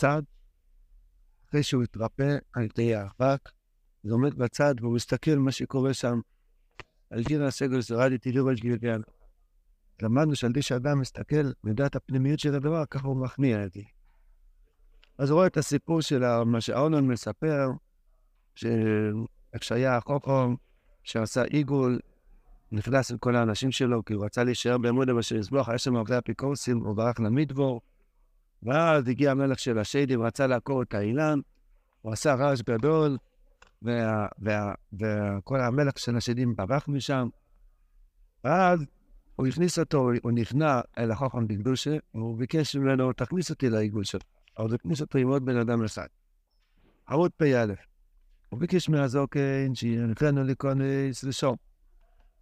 בצד, אחרי שהוא התרפא על ידי האבק, הוא עומד בצד והוא מסתכל מה שקורה שם. על דין הסגל שרדתי לראות גלגל. למדנו שעל שאדם מסתכל מידת הפנימיות של הדבר, ככה הוא מכניע את זה. אז הוא רואה את הסיפור של מה שאונון מספר, שאיך שהיה החוכם, שעשה עיגול, נכנס עם כל האנשים שלו, כי הוא רצה להישאר בעמודה בשביל לסבוח, היה שם הרבה אפיקורסים, הוא ברח למדבור, ואז הגיע המלך של השיידים, רצה לעקור את האילן, הוא עשה רעש גדול, וכל המלך של השדים ברח משם. ואז הוא הכניס אותו, הוא נכנע אל החוכם בקדושה, והוא ביקש ממנו, תכניס אותי לעיגול שלך. הוא הכניס אותו עם עוד בן אדם אחד. עמוד פ"א. הוא ביקש מהזוקן שינתנו להיכנס לשם.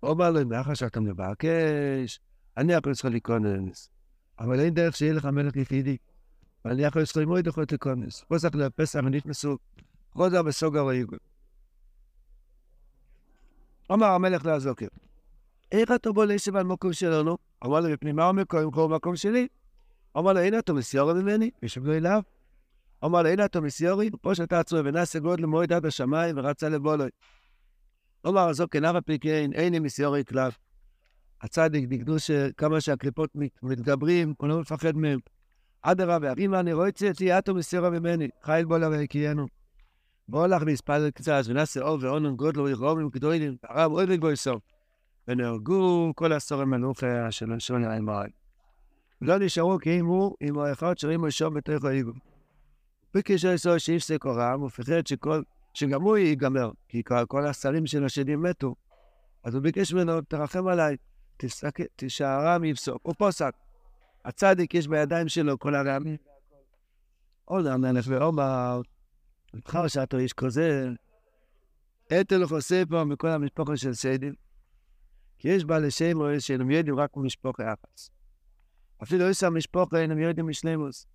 הוא אמר לו, מאחר שאתה מבקש, אני יכול לך להיכנס. אבל אין דרך שיהיה לך מלך יחידי. ואני יכול לך ללמוד יכול להיכנס. פסח לפסח נכנסו, חוזר בסוגר העיגול. אמר המלך לעזוקר, איך אתה בוא להישב על מקום שלנו? אמר לו, מפני מה המקום כל מקום שלי? אמר לו, הנה אתה מסיורי ממני? ישב לו אליו. אמר לו, הנה אתה מסיורי? פה שאתה עצור ונעשה גוד למועד עד השמיים ורצה לבולוי. אמר הזוקר, נרא פיקין, איני מסיורי כלל. הצדיק בגדו שכמה שהקליפות מתגברים, הוא לא מפחד מהם. אדרבה, את זה, אתו מסירה ממני, חייל בו לרעקיינו. בוא לך ויספל קצת, ונעשה אור ואונן גודלו יחרומים גדולים, הרב אוי לגוי סוף. ונהרגו כל הסורים מנוחה של לשון האמריים. ולא נשארו כי אם הוא, אם הוא אחד שרים ראשון בתוך האיגו. בקשר לסור שיפסק הורם, הוא פחד שכל, שגם הוא ייגמר, כי כל, השרים של השדים מתו. אז הוא ביקש ממנו, תרחם עליי, תשערם יפסוק. הוא פוסק. הצדיק יש בידיים שלו כל הרעמים. עוד המלך ואומר, נבחר שאתו איש כזה, אתו לך ספר מכל המשפחה של סיידים. כי יש בעלי שם רואה שאינם יודעים רק ממשפחה אחת. אפילו יש המשפחה אינם יודעים משלמוס.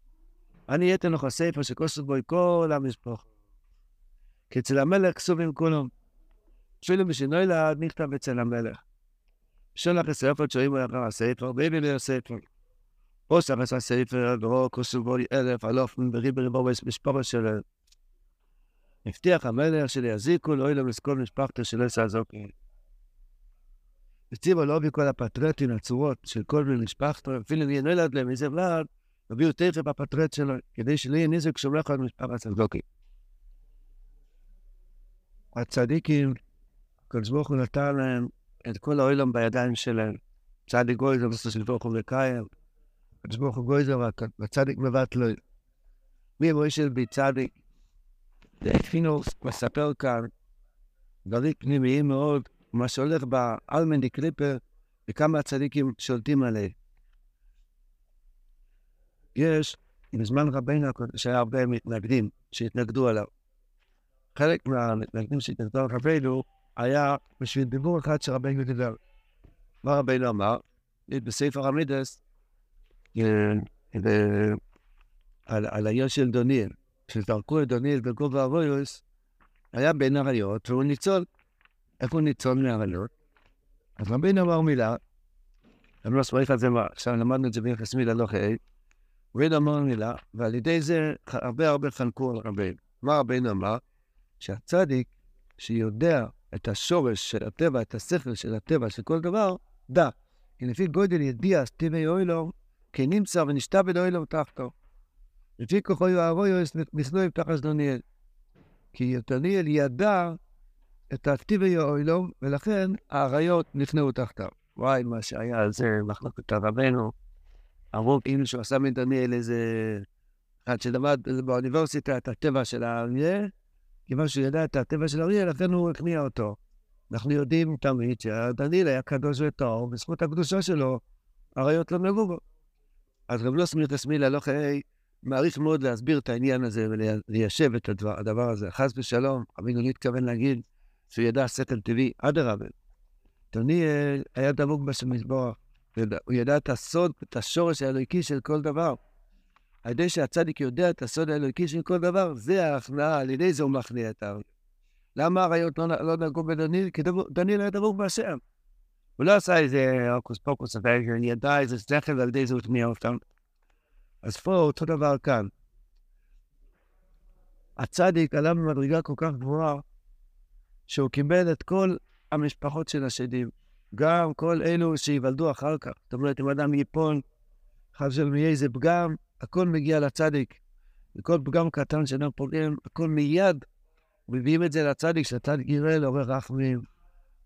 אני אתן לך ספר שכוסו בו כל המשפחה. כי אצל המלך כסובים כולם. אפילו בשינוי לעד נכתב אצל המלך. שולח הספר שואים אחר הספר, ואין לי הספר. פוסח עשה ספר, דרו כוסו בו אלף, אלוף, בריב ריבו משפחה שלהם. הבטיח המלך שליזיקו לא ילם לזכור משפחתו של עשה זוקי. הציבו לא כל הפטרטים הצורות של כל מיני משפחתו, אפילו יהיה נולד להם איזה ולד, הביאו תכף בפטרט שלו, כדי שלא יהיה נזק שומר על משפחת הזוקי. הצדיקים, הקדוש ברוך הוא נתן להם את כל העולם בידיים שלהם. צדיק גויזר בסוף ברוך הוא מקיים, הקדוש ברוך הוא גויזר, והצדיק מבטלו. מי מוישל בי צדיק? פינוס מספר כאן דברים פנימיים מאוד, מה שהולך באלמנדי קליפר וכמה הצדיקים שולטים עליהם. יש, בזמן רבינו, שהיה הרבה מתנגדים שהתנגדו עליו. חלק מהמתנגדים שהתנגדו על רבינו היה בשביל דיבור אחד שרבינו דיבר. מה רבינו אמר? בספר המידס, על העיר של דוניאל. כשזרקו את דניאל בגובה אבויוס, היה בין אריות והוא ניצול. איך הוא ניצול מאריות? אז רבינו אמר מילה, אני לא סמריך על זה, עכשיו למדנו את זה ביחס מילה לא חיי, רבינו אמר מילה, ועל ידי זה הרבה הרבה חנקו על רבינו. מה רבינו אמר? שהצדיק שיודע את השורש של הטבע, את השכל של הטבע, של כל דבר, דע. כי לפי גודל ידיע סטיבי אוילו, כי נמצא ונשתה בדוילו תחתו. לפי כוחו יוארו נכנעו עם תחת דניאל. כי דניאל ידע את האקטיבי האוילו, ולכן האריות נכנעו תחתיו. וואי, מה שהיה זה, מחלקת רבנו, אמרו כאילו שהוא עשה מדניאל איזה... אחד שלמד באוניברסיטה את הטבע של האריה, כיוון שהוא ידע את הטבע של האריה, לכן הוא הכניע אותו. אנחנו יודעים תמיד שדניאל היה קדוש וטוב, בזכות הקדושה שלו, האריות לא נגעו בו. אז רב לא סמיר תסמילה לא חיי מעריך מאוד להסביר את העניין הזה וליישב את הדבר, הדבר הזה. חס ושלום, אבינו לא התכוון להגיד שהוא ידע שכל טבעי, אדרבה. דניאל היה דבוק במזבוח, הוא ידע את הסוד, את השורש האלוהיקי של כל דבר. על ידי שהצדיק יודע את הסוד האלוהיקי של כל דבר, זה ההכנעה, על ידי זה הוא מכניע את הארץ. למה האריות לא, לא נגעו בדניאל? כי דניאל היה דבוק בהשם. הוא לא עשה איזה הוקוס פוקוס, אבל ידע איזה שכל, ועל ידי זה הוא הכניע אותם. אז פה אותו דבר כאן. הצדיק עלה במדרגה כל כך גבוהה, שהוא קיבל את כל המשפחות של השדים, גם כל אלו שייוולדו אחר כך. זאת אומרת, אם אדם ייפול, חס ושלום יהיה איזה פגם, הכל מגיע לצדיק. וכל פגם קטן שאדם פוגם, הכל מיד מביאים את זה לצדיק, שהצדיק יראה לעורר רחמים,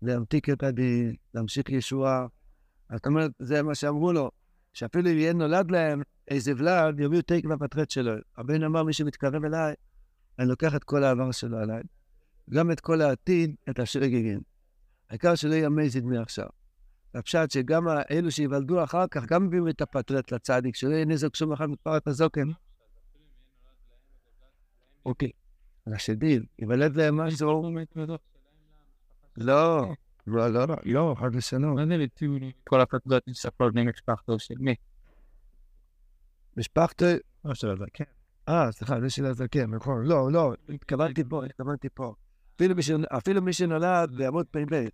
להמתיק את הדין, להמשיך ישועה. זאת אומרת, זה מה שאמרו לו, שאפילו אם יהיה נולד להם איזה ולד, יביאו תקווה בפטרט שלו. הבן אמר, מי שמתקרב אליי, אני לוקח את כל העבר שלו עליי. גם את כל העתיד, את אשר יגיגים. העיקר שלא יהיה מזיד מעכשיו. הפשט שגם אלו שייוולדו אחר כך, גם מביאים את הפטרט לצדיק, שלא יהיה נזק שום אחד מפרת הזוקן. אוקיי. לשדים, ייוולד להם משהו... לא, לא, לא, לא, חד ושלום. מה זה לציון כל הפטריות מספרות בני משפחתו של מי? משפחתו... או של הזקן. אה, סליחה, זה של הזקן, נכון. לא, לא, התכוונתי פה, התכוונתי פה. אפילו מי שנולד בעמוד פ"ב,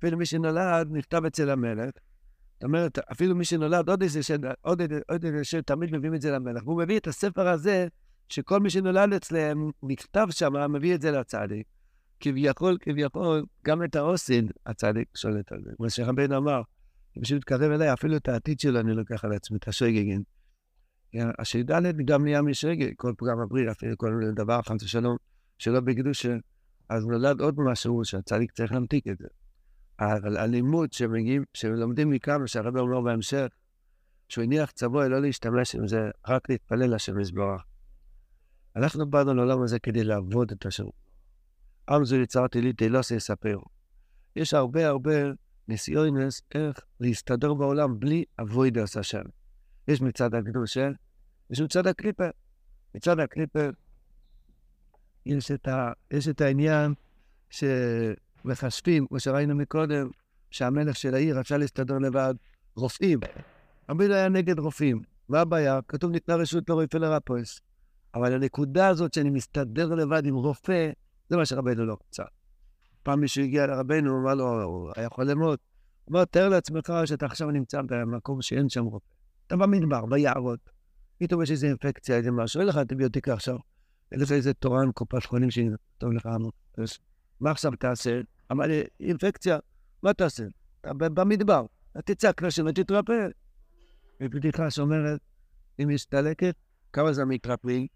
אפילו מי שנולד נכתב אצל המלך. זאת אומרת, אפילו מי שנולד, עוד איזה ש... עוד איזה, איזה שתמיד מביאים את זה למלך. והוא מביא את הספר הזה, שכל מי שנולד אצלם, נכתב שם, מביא את זה לצדיק. כביכול, כביכול, גם את האוסין, הצדיק שולט על זה. כמו שרבנו אמר, מישהו מתקרב אליי, אפילו את העתיד שלו אני לוקח על עצמי, את השגגין. הש"ד גם נהיה משגג, כל פגם הברית, אפילו כל דבר, חס ושלום, שלא בקדושה, אז נולד עוד משהו שהצדיק צריך להמתיק את זה. אבל הלימוד שמגיעים, שלומדים מכאן, שהרב אומר בהמשך, שהוא הניח צבוע לא להשתמש עם זה, רק להתפלל לשם יזברך. אנחנו באנו לעולם הזה כדי לעבוד את השם. עם זו יצרתי לי תהילוס יספר. יש הרבה הרבה ניסיונס איך להסתדר בעולם בלי אבוידס השם. יש מצד הקדושה, יש מצד הקליפר. מצד הקליפר יש את, ה, יש את העניין שמחשבים, כמו שראינו מקודם, שהמלך של העיר רצה להסתדר לבד, רופאים. רבי היה נגד רופאים. מה הבעיה? כתוב ניתנה רשות לרופא לרפוס. אבל הנקודה הזאת שאני מסתדר לבד עם רופא, זה מה שרבנו לא רצה. פעם מישהו הגיע לרבנו, אמר לו, הוא היה יכול למות. הוא אמר, תאר לעצמך שאתה עכשיו נמצא במקום שאין שם רופא. אתה במדבר, ביערות. פתאום יש איזו אינפקציה, איזה משהו, אין לך אנטיביוטיקה עכשיו. אין לך איזה תורן קופת חולים שטוב לך. מה עכשיו תעשה? אמר לי, אינפקציה, מה תעשה? במדבר, תצעק לשם ותתרפא. ובדיחה שאומרת, אם יש דלקת, כמה זמן מתרפאים?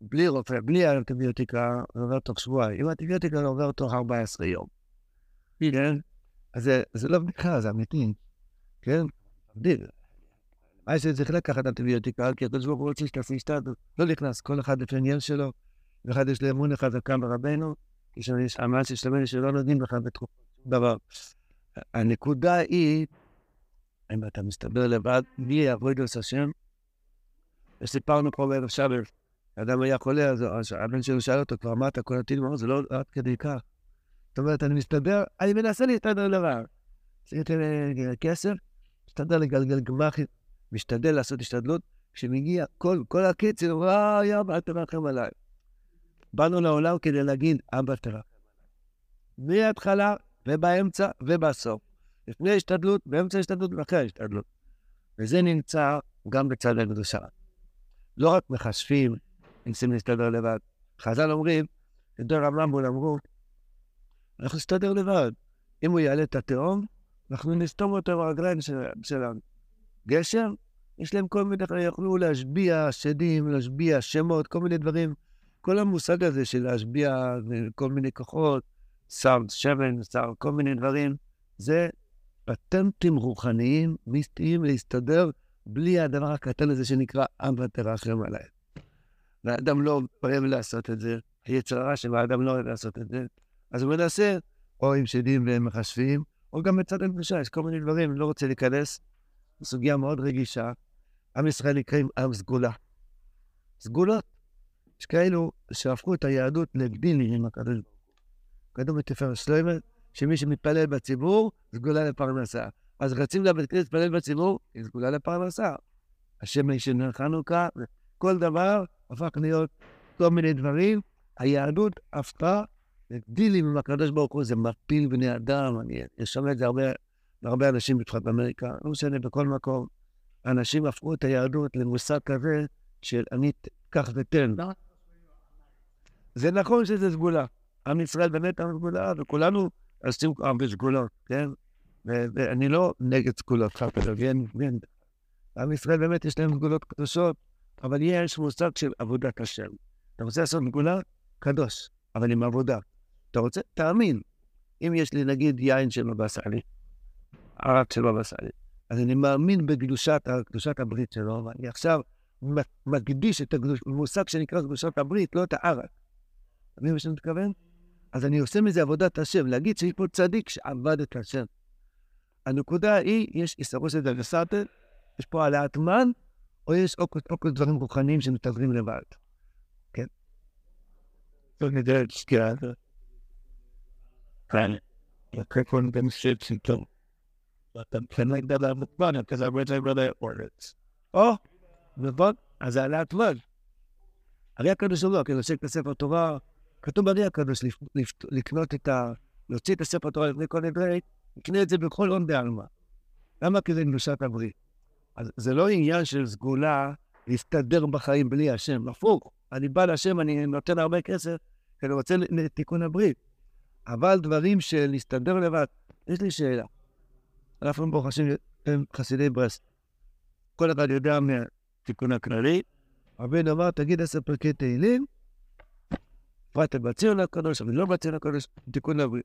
בלי רופא, בלי האנטיביוטיקה, זה עובר תוך שבועיים. עם האנטיביוטיקה זה עובר תוך 14 יום. כן? אז זה, זה לא בדיחה, זה אמיתי. כן? מבדיל. מה שצריך לקחת אנטיביוטיקה, כי הקדוש ברוך הוא רוצה שתעשי השתדלות. לא נכנס, כל אחד לפי עניין שלו. ואחד יש לו אמון חזקה ברבנו, יש אמן ששלמנו שלא נותנים לך בתחום דבר. הנקודה היא, אם אתה מסתבר לבד, מי את השם? וסיפרנו פה בערב שבת, אדם היה חולה, אז הבן שלו שאל אותו כבר, מה אתה כל? הוא זה לא עד כדי כך. זאת אומרת, אני מסתדר, אני מנסה להסתדר לבד. עשיתי כסף, מסתדר לגלגל גמחים, משתדל לעשות השתדלות, כשמגיע כל, כל וואי, אבא, אל תרחם עליי. באנו לעולם כדי להגיד, אבא, תרחם. מההתחלה ובאמצע ובסוף. לפני השתדלות, באמצע השתדלות ואחרי ההשתדלות. וזה נמצא גם בצד הקדושה. לא רק מחשבים, ניסים להסתדר לבד. חז"ל אומרים, רב רמב"ול אמרו, אנחנו נסתדר לבד. אם הוא יעלה את התהום, אנחנו נסתום אותו ברגליים שלנו. גשר, יש להם כל מיני, יוכלו להשביע שדים, להשביע שמות, כל מיני דברים. כל המושג הזה של להשביע כל מיני כוחות, שר שמן, שר כל מיני דברים, זה פטנטים רוחניים, מיסטיים, להסתדר בלי הדבר הקטן הזה שנקרא אבא תרחם עליי. והאדם לא אוהב לעשות את זה, היצר הרע של האדם לא אוהב לעשות את זה, אז הוא מנסה, או עם שדים ומחשבים, או גם בצד הנפשה, יש כל מיני דברים, לא רוצה להיכנס. סוגיה מאוד רגישה. עם ישראל נקראים עם סגולה. סגולות, יש כאלו שהפכו את היהדות לגדילי עם הקדוש ברוך הוא. כתוב בתפארת שלמה, שמי שמתפלל בציבור, סגולה לפרנסה. אז רצים לבית כנסת להתפלל בציבור, היא סגולה לפרנסה. השם ישנה חנוכה, כל דבר הפך להיות כל מיני דברים. היהדות הפכה לדילים עם הקדוש ברוך הוא, זה מפיל בני אדם, אני שומע את זה הרבה, הרבה אנשים, בפרט באמריקה, לא משנה, בכל מקום. אנשים הפכו את היהדות למושג כזה של אני קח ותן. זה נכון שזה סגולה. עם ישראל באמת עם סגולה, וכולנו עושים הרבה סגולות, כן? ואני לא נגד סגולות, כן, כן. עם ישראל באמת יש להם סגולות קדושות, אבל יש מושג של עבודת השם. אתה רוצה לעשות סגולה? קדוש, אבל עם עבודה. אתה רוצה? תאמין. אם יש לי נגיד יין של בבא סאלי, ערק של בבא סאלי, אז אני מאמין בקדושת קדושת הברית שלו, ואני עכשיו מקדיש את המושג שנקרא קדושת הברית, לא את הערק. אתה מבין מה שאני מתכוון? אז אני עושה מזה עבודת השם, להגיד שיש פה צדיק שעבד את השם. הנקודה היא, יש איסרו של דגסטה, יש פה העלאת מן, או יש עוד כל דברים רוחניים שמתעברים לבד. כן? את. כן. כן. או, נכון, אז זה העלאת מן. הרי הקדוש ברוך הוא, כנושא את הספר תורה, כתוב ברי הקדוש לקנות את ה... להוציא את הספר תורה לפני כל נדרי, לקנה את זה בכל הון בעלמא. למה? כי זה קדושת הברית. אז זה לא עניין של סגולה להסתדר בחיים בלי השם, הפוך. אני בא להשם, אני נותן הרבה כסף, כי אני רוצה לתיקון הברית. אבל דברים של להסתדר לבד, יש לי שאלה. אנחנו פה חסידי ברסט. כל אחד יודע מהתיקון הכללי, רבינו אמר, תגיד עשר פרקי תהילים, פרטי בציון הקדוש, אבל לא בציון הקדוש, תיקון הברית.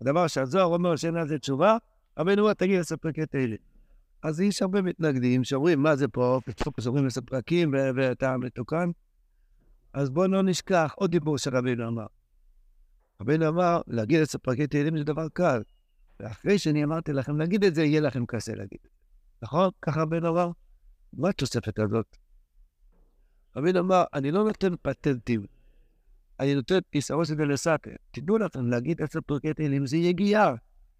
הדבר שהזוהר אומר שאין על זה תשובה, רבינו אומר, תגיד עשר פרקי תהילים. אז יש הרבה מתנגדים שאומרים, מה זה פה, פתאום אומרים עשר פרקים ואתה מתוקן. אז בואו לא נשכח עוד דיבור שרבינו אמר. רבינו אמר, להגיד עשר פרקי תהילים זה דבר קל. ואחרי שאני אמרתי לכם להגיד את זה, יהיה לכם קשה להגיד. נכון? ככה רבינו אמר? מה התוספת הזאת? רבינו אמר, אני לא נותן פטנטים. אני נותן של דלסקה. תדעו לכם, להגיד עשר פרקי תהילים זה יגיעה.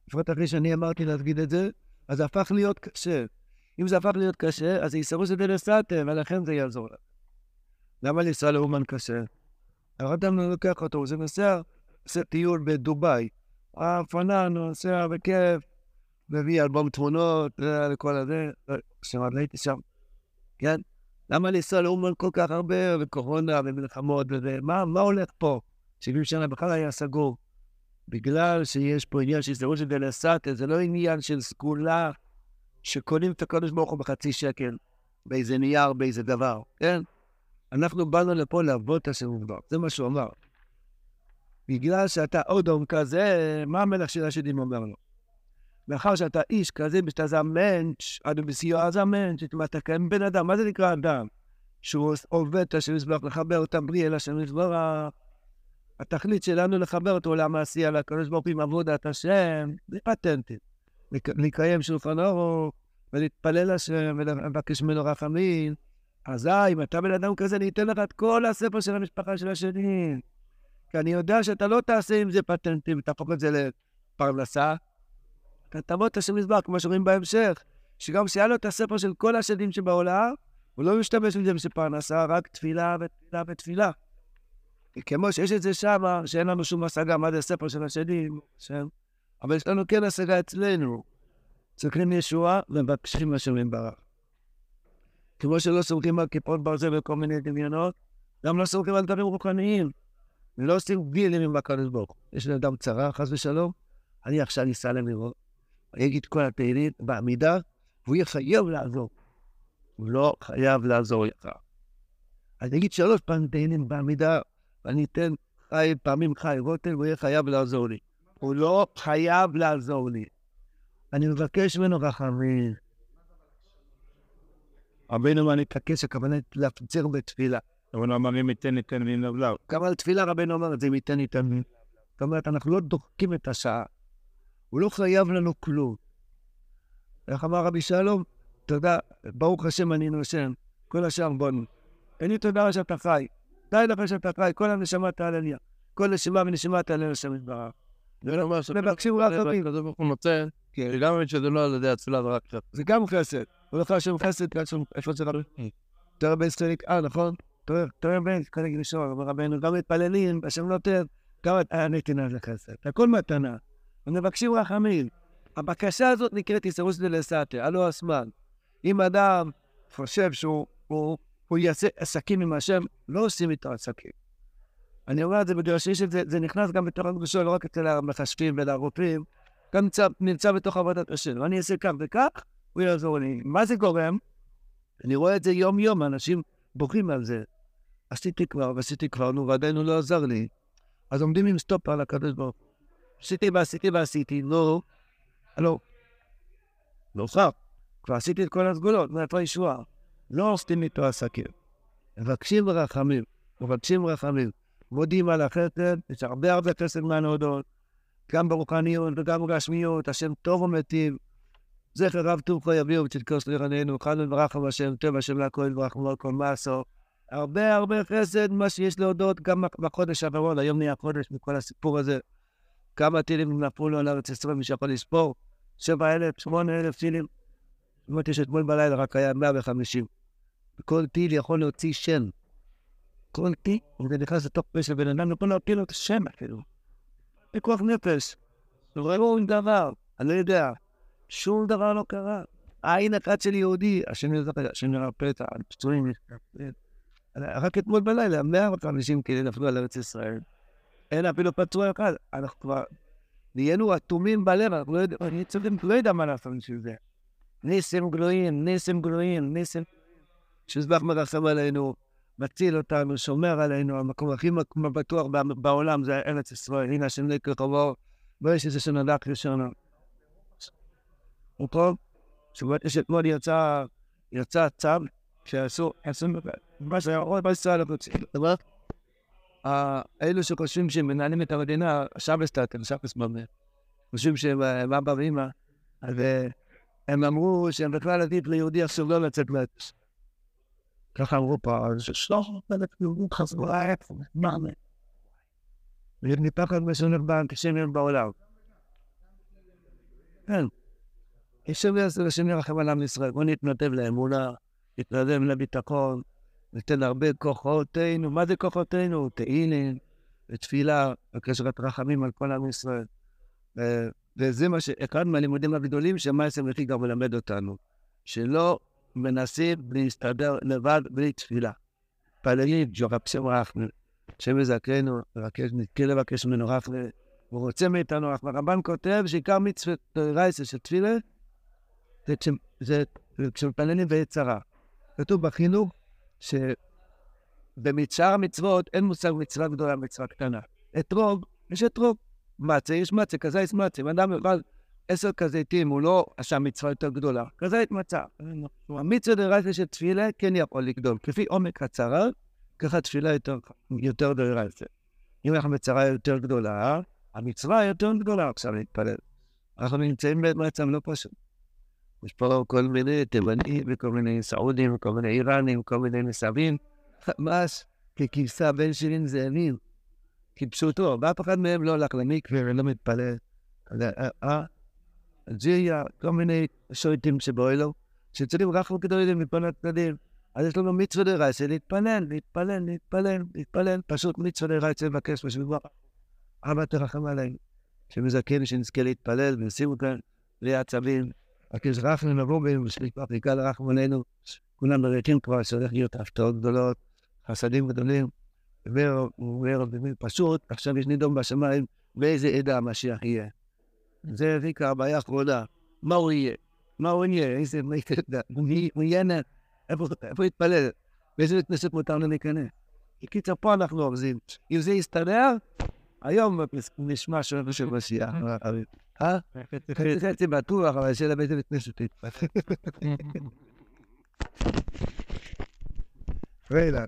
לפחות אחרי שאני אמרתי להגיד את זה, אז זה הפך להיות קשה. אם זה הפך להיות קשה, אז יסרו של דלסקה, ולכן זה יעזור לך. למה לנסוע לאומן קשה? הרדם לא לוקח אותו, זה נוסע, עושה טיול בדובאי. הפנן, נוסע בכיף, מביא אלבום תמונות, לכל הזה, שמעת, הייתי שם, כן? למה לנסוע לאומן כל כך הרבה, וקורונה ומלחמות וזה? מה, מה הולך פה? 70 שנה בכלל היה סגור. בגלל שיש פה עניין של זהות של דלסטה, זה לא עניין של סגולה שקונים את הקודש ברוך הוא בחצי שקל, באיזה נייר, באיזה דבר, כן? אנחנו באנו לפה לעבוד את השם עובדות, זה מה שהוא אמר. בגלל שאתה אודום כזה, מה המלך של השדים אומר לו? מאחר שאתה איש כזה, שאתה זה המנץ', עד בסיוע זה המנץ', אתה כאן בן אדם, מה זה נקרא אדם? שהוא עובד את השם מזבח, לחבר אותם בלי אלא השם מזבח. התכלית שלנו לחבר אותו למעשייה, לקדוש ברוך הוא עם עבודת השם, זה פטנטים. לקיים שולחן אורו, ולהתפלל השם, ולבקש ממנו רחמים. אזי, אם אתה בן אדם כזה, אני אתן לך את כל הספר של המשפחה של השני. כי אני יודע שאתה לא תעשה עם זה פטנטים, תהפוך את זה לפרנסה. את השם מזבח, כמו שאומרים בהמשך, שגם שהיה לו את הספר של כל השדים שבעולם, הוא לא משתמש בזה בשביל פרנסה, רק תפילה ותפילה ותפילה. כמו שיש את זה שם, שאין לנו שום השגה מה זה ספר של השדים, שם. אבל יש לנו כן השגה אצלנו. צריכים ישועה ומבקשים השם יתברך. כמו שלא סומכים על כיפות ברזל וכל מיני דמיונות, גם לא סומכים על דברים רוחניים. לא עושים דילים עם הקדוש ברוך הוא. יש לאדם צרה, חס ושלום, אני עכשיו אסע למירות, אני אגיד כל התהילים בעמידה, והוא יהיה חייב לעזור. הוא לא חייב לעזור לך. אני אגיד שלוש פעמים תהילים בעמידה, ואני אתן חי פעמים חי רוטל, והוא יהיה חייב לעזור לי. הוא לא חייב לעזור לי. אני מבקש ממנו רחמים. רבינו אני מבקש, הכוונה להפצר בתפילה. הוא אמר אם ייתן ייתן לא לא. גם על תפילה רבנו אומר את זה, אם ייתן ייתן. זאת אומרת, אנחנו לא דוחקים את השעה. הוא לא חייב לנו כלום. איך אמר רבי שלום? תודה, ברוך השם אני נושם, כל השאר בונו. אין לי תודה שאתה חי. די לך שאתה חי, כל הנשמה תעלליה. כל נשימה ונשימה תעלה לשם יתברך. מבקשים רק רבים. הקדוש ברוך הוא נותן, כי גם אם שזה לא על ידי התפילה זה רק חסד. זה גם חסד. הוא לך השם חסד, איפה זה רבי? תראה בן סטריק, אה, נכון? תראה בן, חלק ראשון, אומר רבנו, גם מתפללים, השם נותן, גם הנתינה זה חסד. הכל מתנה. ומבקשים רחמים. הבקשה הזאת נקראת איסרוס דלסטה, הלא הזמן. אם אדם חושב שהוא הוא, הוא יעשה עסקים עם השם, לא עושים איתו עסקים. אני אומר את זה בגלל שיש את זה, זה נכנס גם בתוך הקדושה, לא רק אצל המחשבים ולרופאים, גם נמצא, נמצא בתוך עבודת השם. אני אעשה כך וכך, הוא יעזור לי. מה זה גורם? אני רואה את זה יום-יום, אנשים בוכים על זה. עשיתי כבר, ועשיתי כבר, נו, ועדיין הוא לא עזר לי. אז עומדים עם סטופ על הקדוש ברוך הוא. עשיתי ועשיתי ועשיתי, לא, לא. לא חר. כבר עשיתי את כל הסגולות, מאיפה הישועה? לא עושים איתו עסקים. מבקשים רחמים, מבקשים רחמים. מודים על החסד, יש הרבה הרבה חסד מהנהודות, גם ברוחניות וגם בגשמיות, השם טוב ומטיב. זכר רב טוב יביאו ותתקוס לרננו, חד וברך השם, טוב השם להכל ולא כל מעשו. הרבה הרבה חסד, מה שיש להודות גם בחודש האחרון, היום נהיה חודש מכל הסיפור הזה. כמה טילים נפלו לו על ארץ ישראל, מי שיכול לספור? שבע אלף, שמונה אלף טילים. זאת אומרת, יש אתמול בלילה רק היה 150. וכל טיל יכול להוציא שם. כל טיל, וזה נכנס לתוך פה של בן אדם, יכול להוציא לו את השם אפילו. פיקוח נפש. ראו עם דבר, אני לא יודע. שום דבר לא קרה. העין אחת של יהודי, השם ירפא את הפצועים. רק אתמול בלילה, 150 כאלה נפלו על ארץ ישראל. אין אפילו פצוע אחד. אנחנו כבר נהיינו אטומים בלב, אנחנו לא יודעים, אני צודק, לא יודע מה לעשות בשביל זה. ניסים גלויים, ניסים גלויים, ניסים... שיזבח מרחם עלינו, מציל אותנו, שומר עלינו, המקום הכי בטוח בעולם זה ארץ ישראל. הנה השם לקר חבור, ויש איזה שנדק ראשונה. ופה, שבועת אתמול יצא, יצא צו שעשו, עשו, מה שהיה עוד בישראל. אלו שחושבים שהם מנהלים את המדינה, שבסטאטר, שבס ממר, חושבים שהם אבא ואמא, אז הם אמרו שהם בכלל עדיף ליהודי אסור לא לצאת מארץ. ככה אמרו פה, שלוש אלף יהודים חזרו לארץ, מה זה? מפחד משונר באנטישמיות בעולם. כן. יש השם ירחם על עם ישראל, בוא נתנדב לאמונה, נתנדב לביטחון, ניתן הרבה כוחותינו. מה זה כוחותינו? תהילים ותפילה, וקשרת רחמים על כל עם ישראל. וזה מה שאחד מהלימודים הגדולים שמאייסם לכי גם מלמד אותנו, שלא מנסים להסתדר לבד בלי תפילה. מתפללים, ג'ורפסם רחמי, השם יזכנו, נתקל לבקש ממנו רחמי, הוא רוצה מאיתנו רחמי. הרמב"ן כותב שעיקר מצוות רייסה של תפילה, זה כשמתפללים בעת צרה. כתוב בחינוך שבמצער המצוות אין מושג מצווה גדולה, מצווה קטנה. אתרוג, יש אתרוג. מצה, יש מצה, כזית מצה. אם אדם יאכל עשר כזיתים, הוא לא עשה מצווה יותר גדולה. כזית מצה. המצווה דרייתא של תפילה כן יכול לגדול. כפי עומק הצרה, ככה תפילה יותר, יותר דרייתא. אם אנחנו בצרה יותר גדולה, המצווה יותר גדולה עכשיו להתפלל. אנחנו נמצאים במצב לא פשוט. יש פה כל מיני תימנים וכל מיני סעודים וכל מיני איראנים וכל מיני מסבים, ממש ככבשה בין שבעים זאבים. כפשוטו, ואף אחד מהם לא הולך למקווה ולא מתפלל. אלג'יריה, כל מיני שויטים שבאוהלו, שצריכים רחמו גדולים מכל הצדדים. אז יש לנו מצווה דרייסה להתפלל, להתפלל, להתפלל, להתפלל, פשוט מצווה דרייסה לבקש בשביל ברכה. אבא תרחם עלינו, שמזכן שנזכה להתפלל ונשים כאן בלי עצבים. רק יש רחמים לבוא בהם, ושליפה פריקה לרחם עלינו. כולם מריחים כבר שהולך להיות הפתעות גדולות, חסדים גדולים. הוא אומר פשוט, עכשיו יש נידון בשמיים, באיזה עדה המשיח יהיה. זה ריקה הבעיה האחרונה. מה הוא יהיה? מה הוא יהיה? איזה... הוא יהיה... איפה יתפלל? באיזה כנסת מותר לו להיכנס? בקיצר, פה אנחנו אוחזים. אם זה יסתדר, היום נשמע שונה של משיח. אה? חצי בטוח, אבל שאלה באיזה בית כנסת יתפלל. רגע.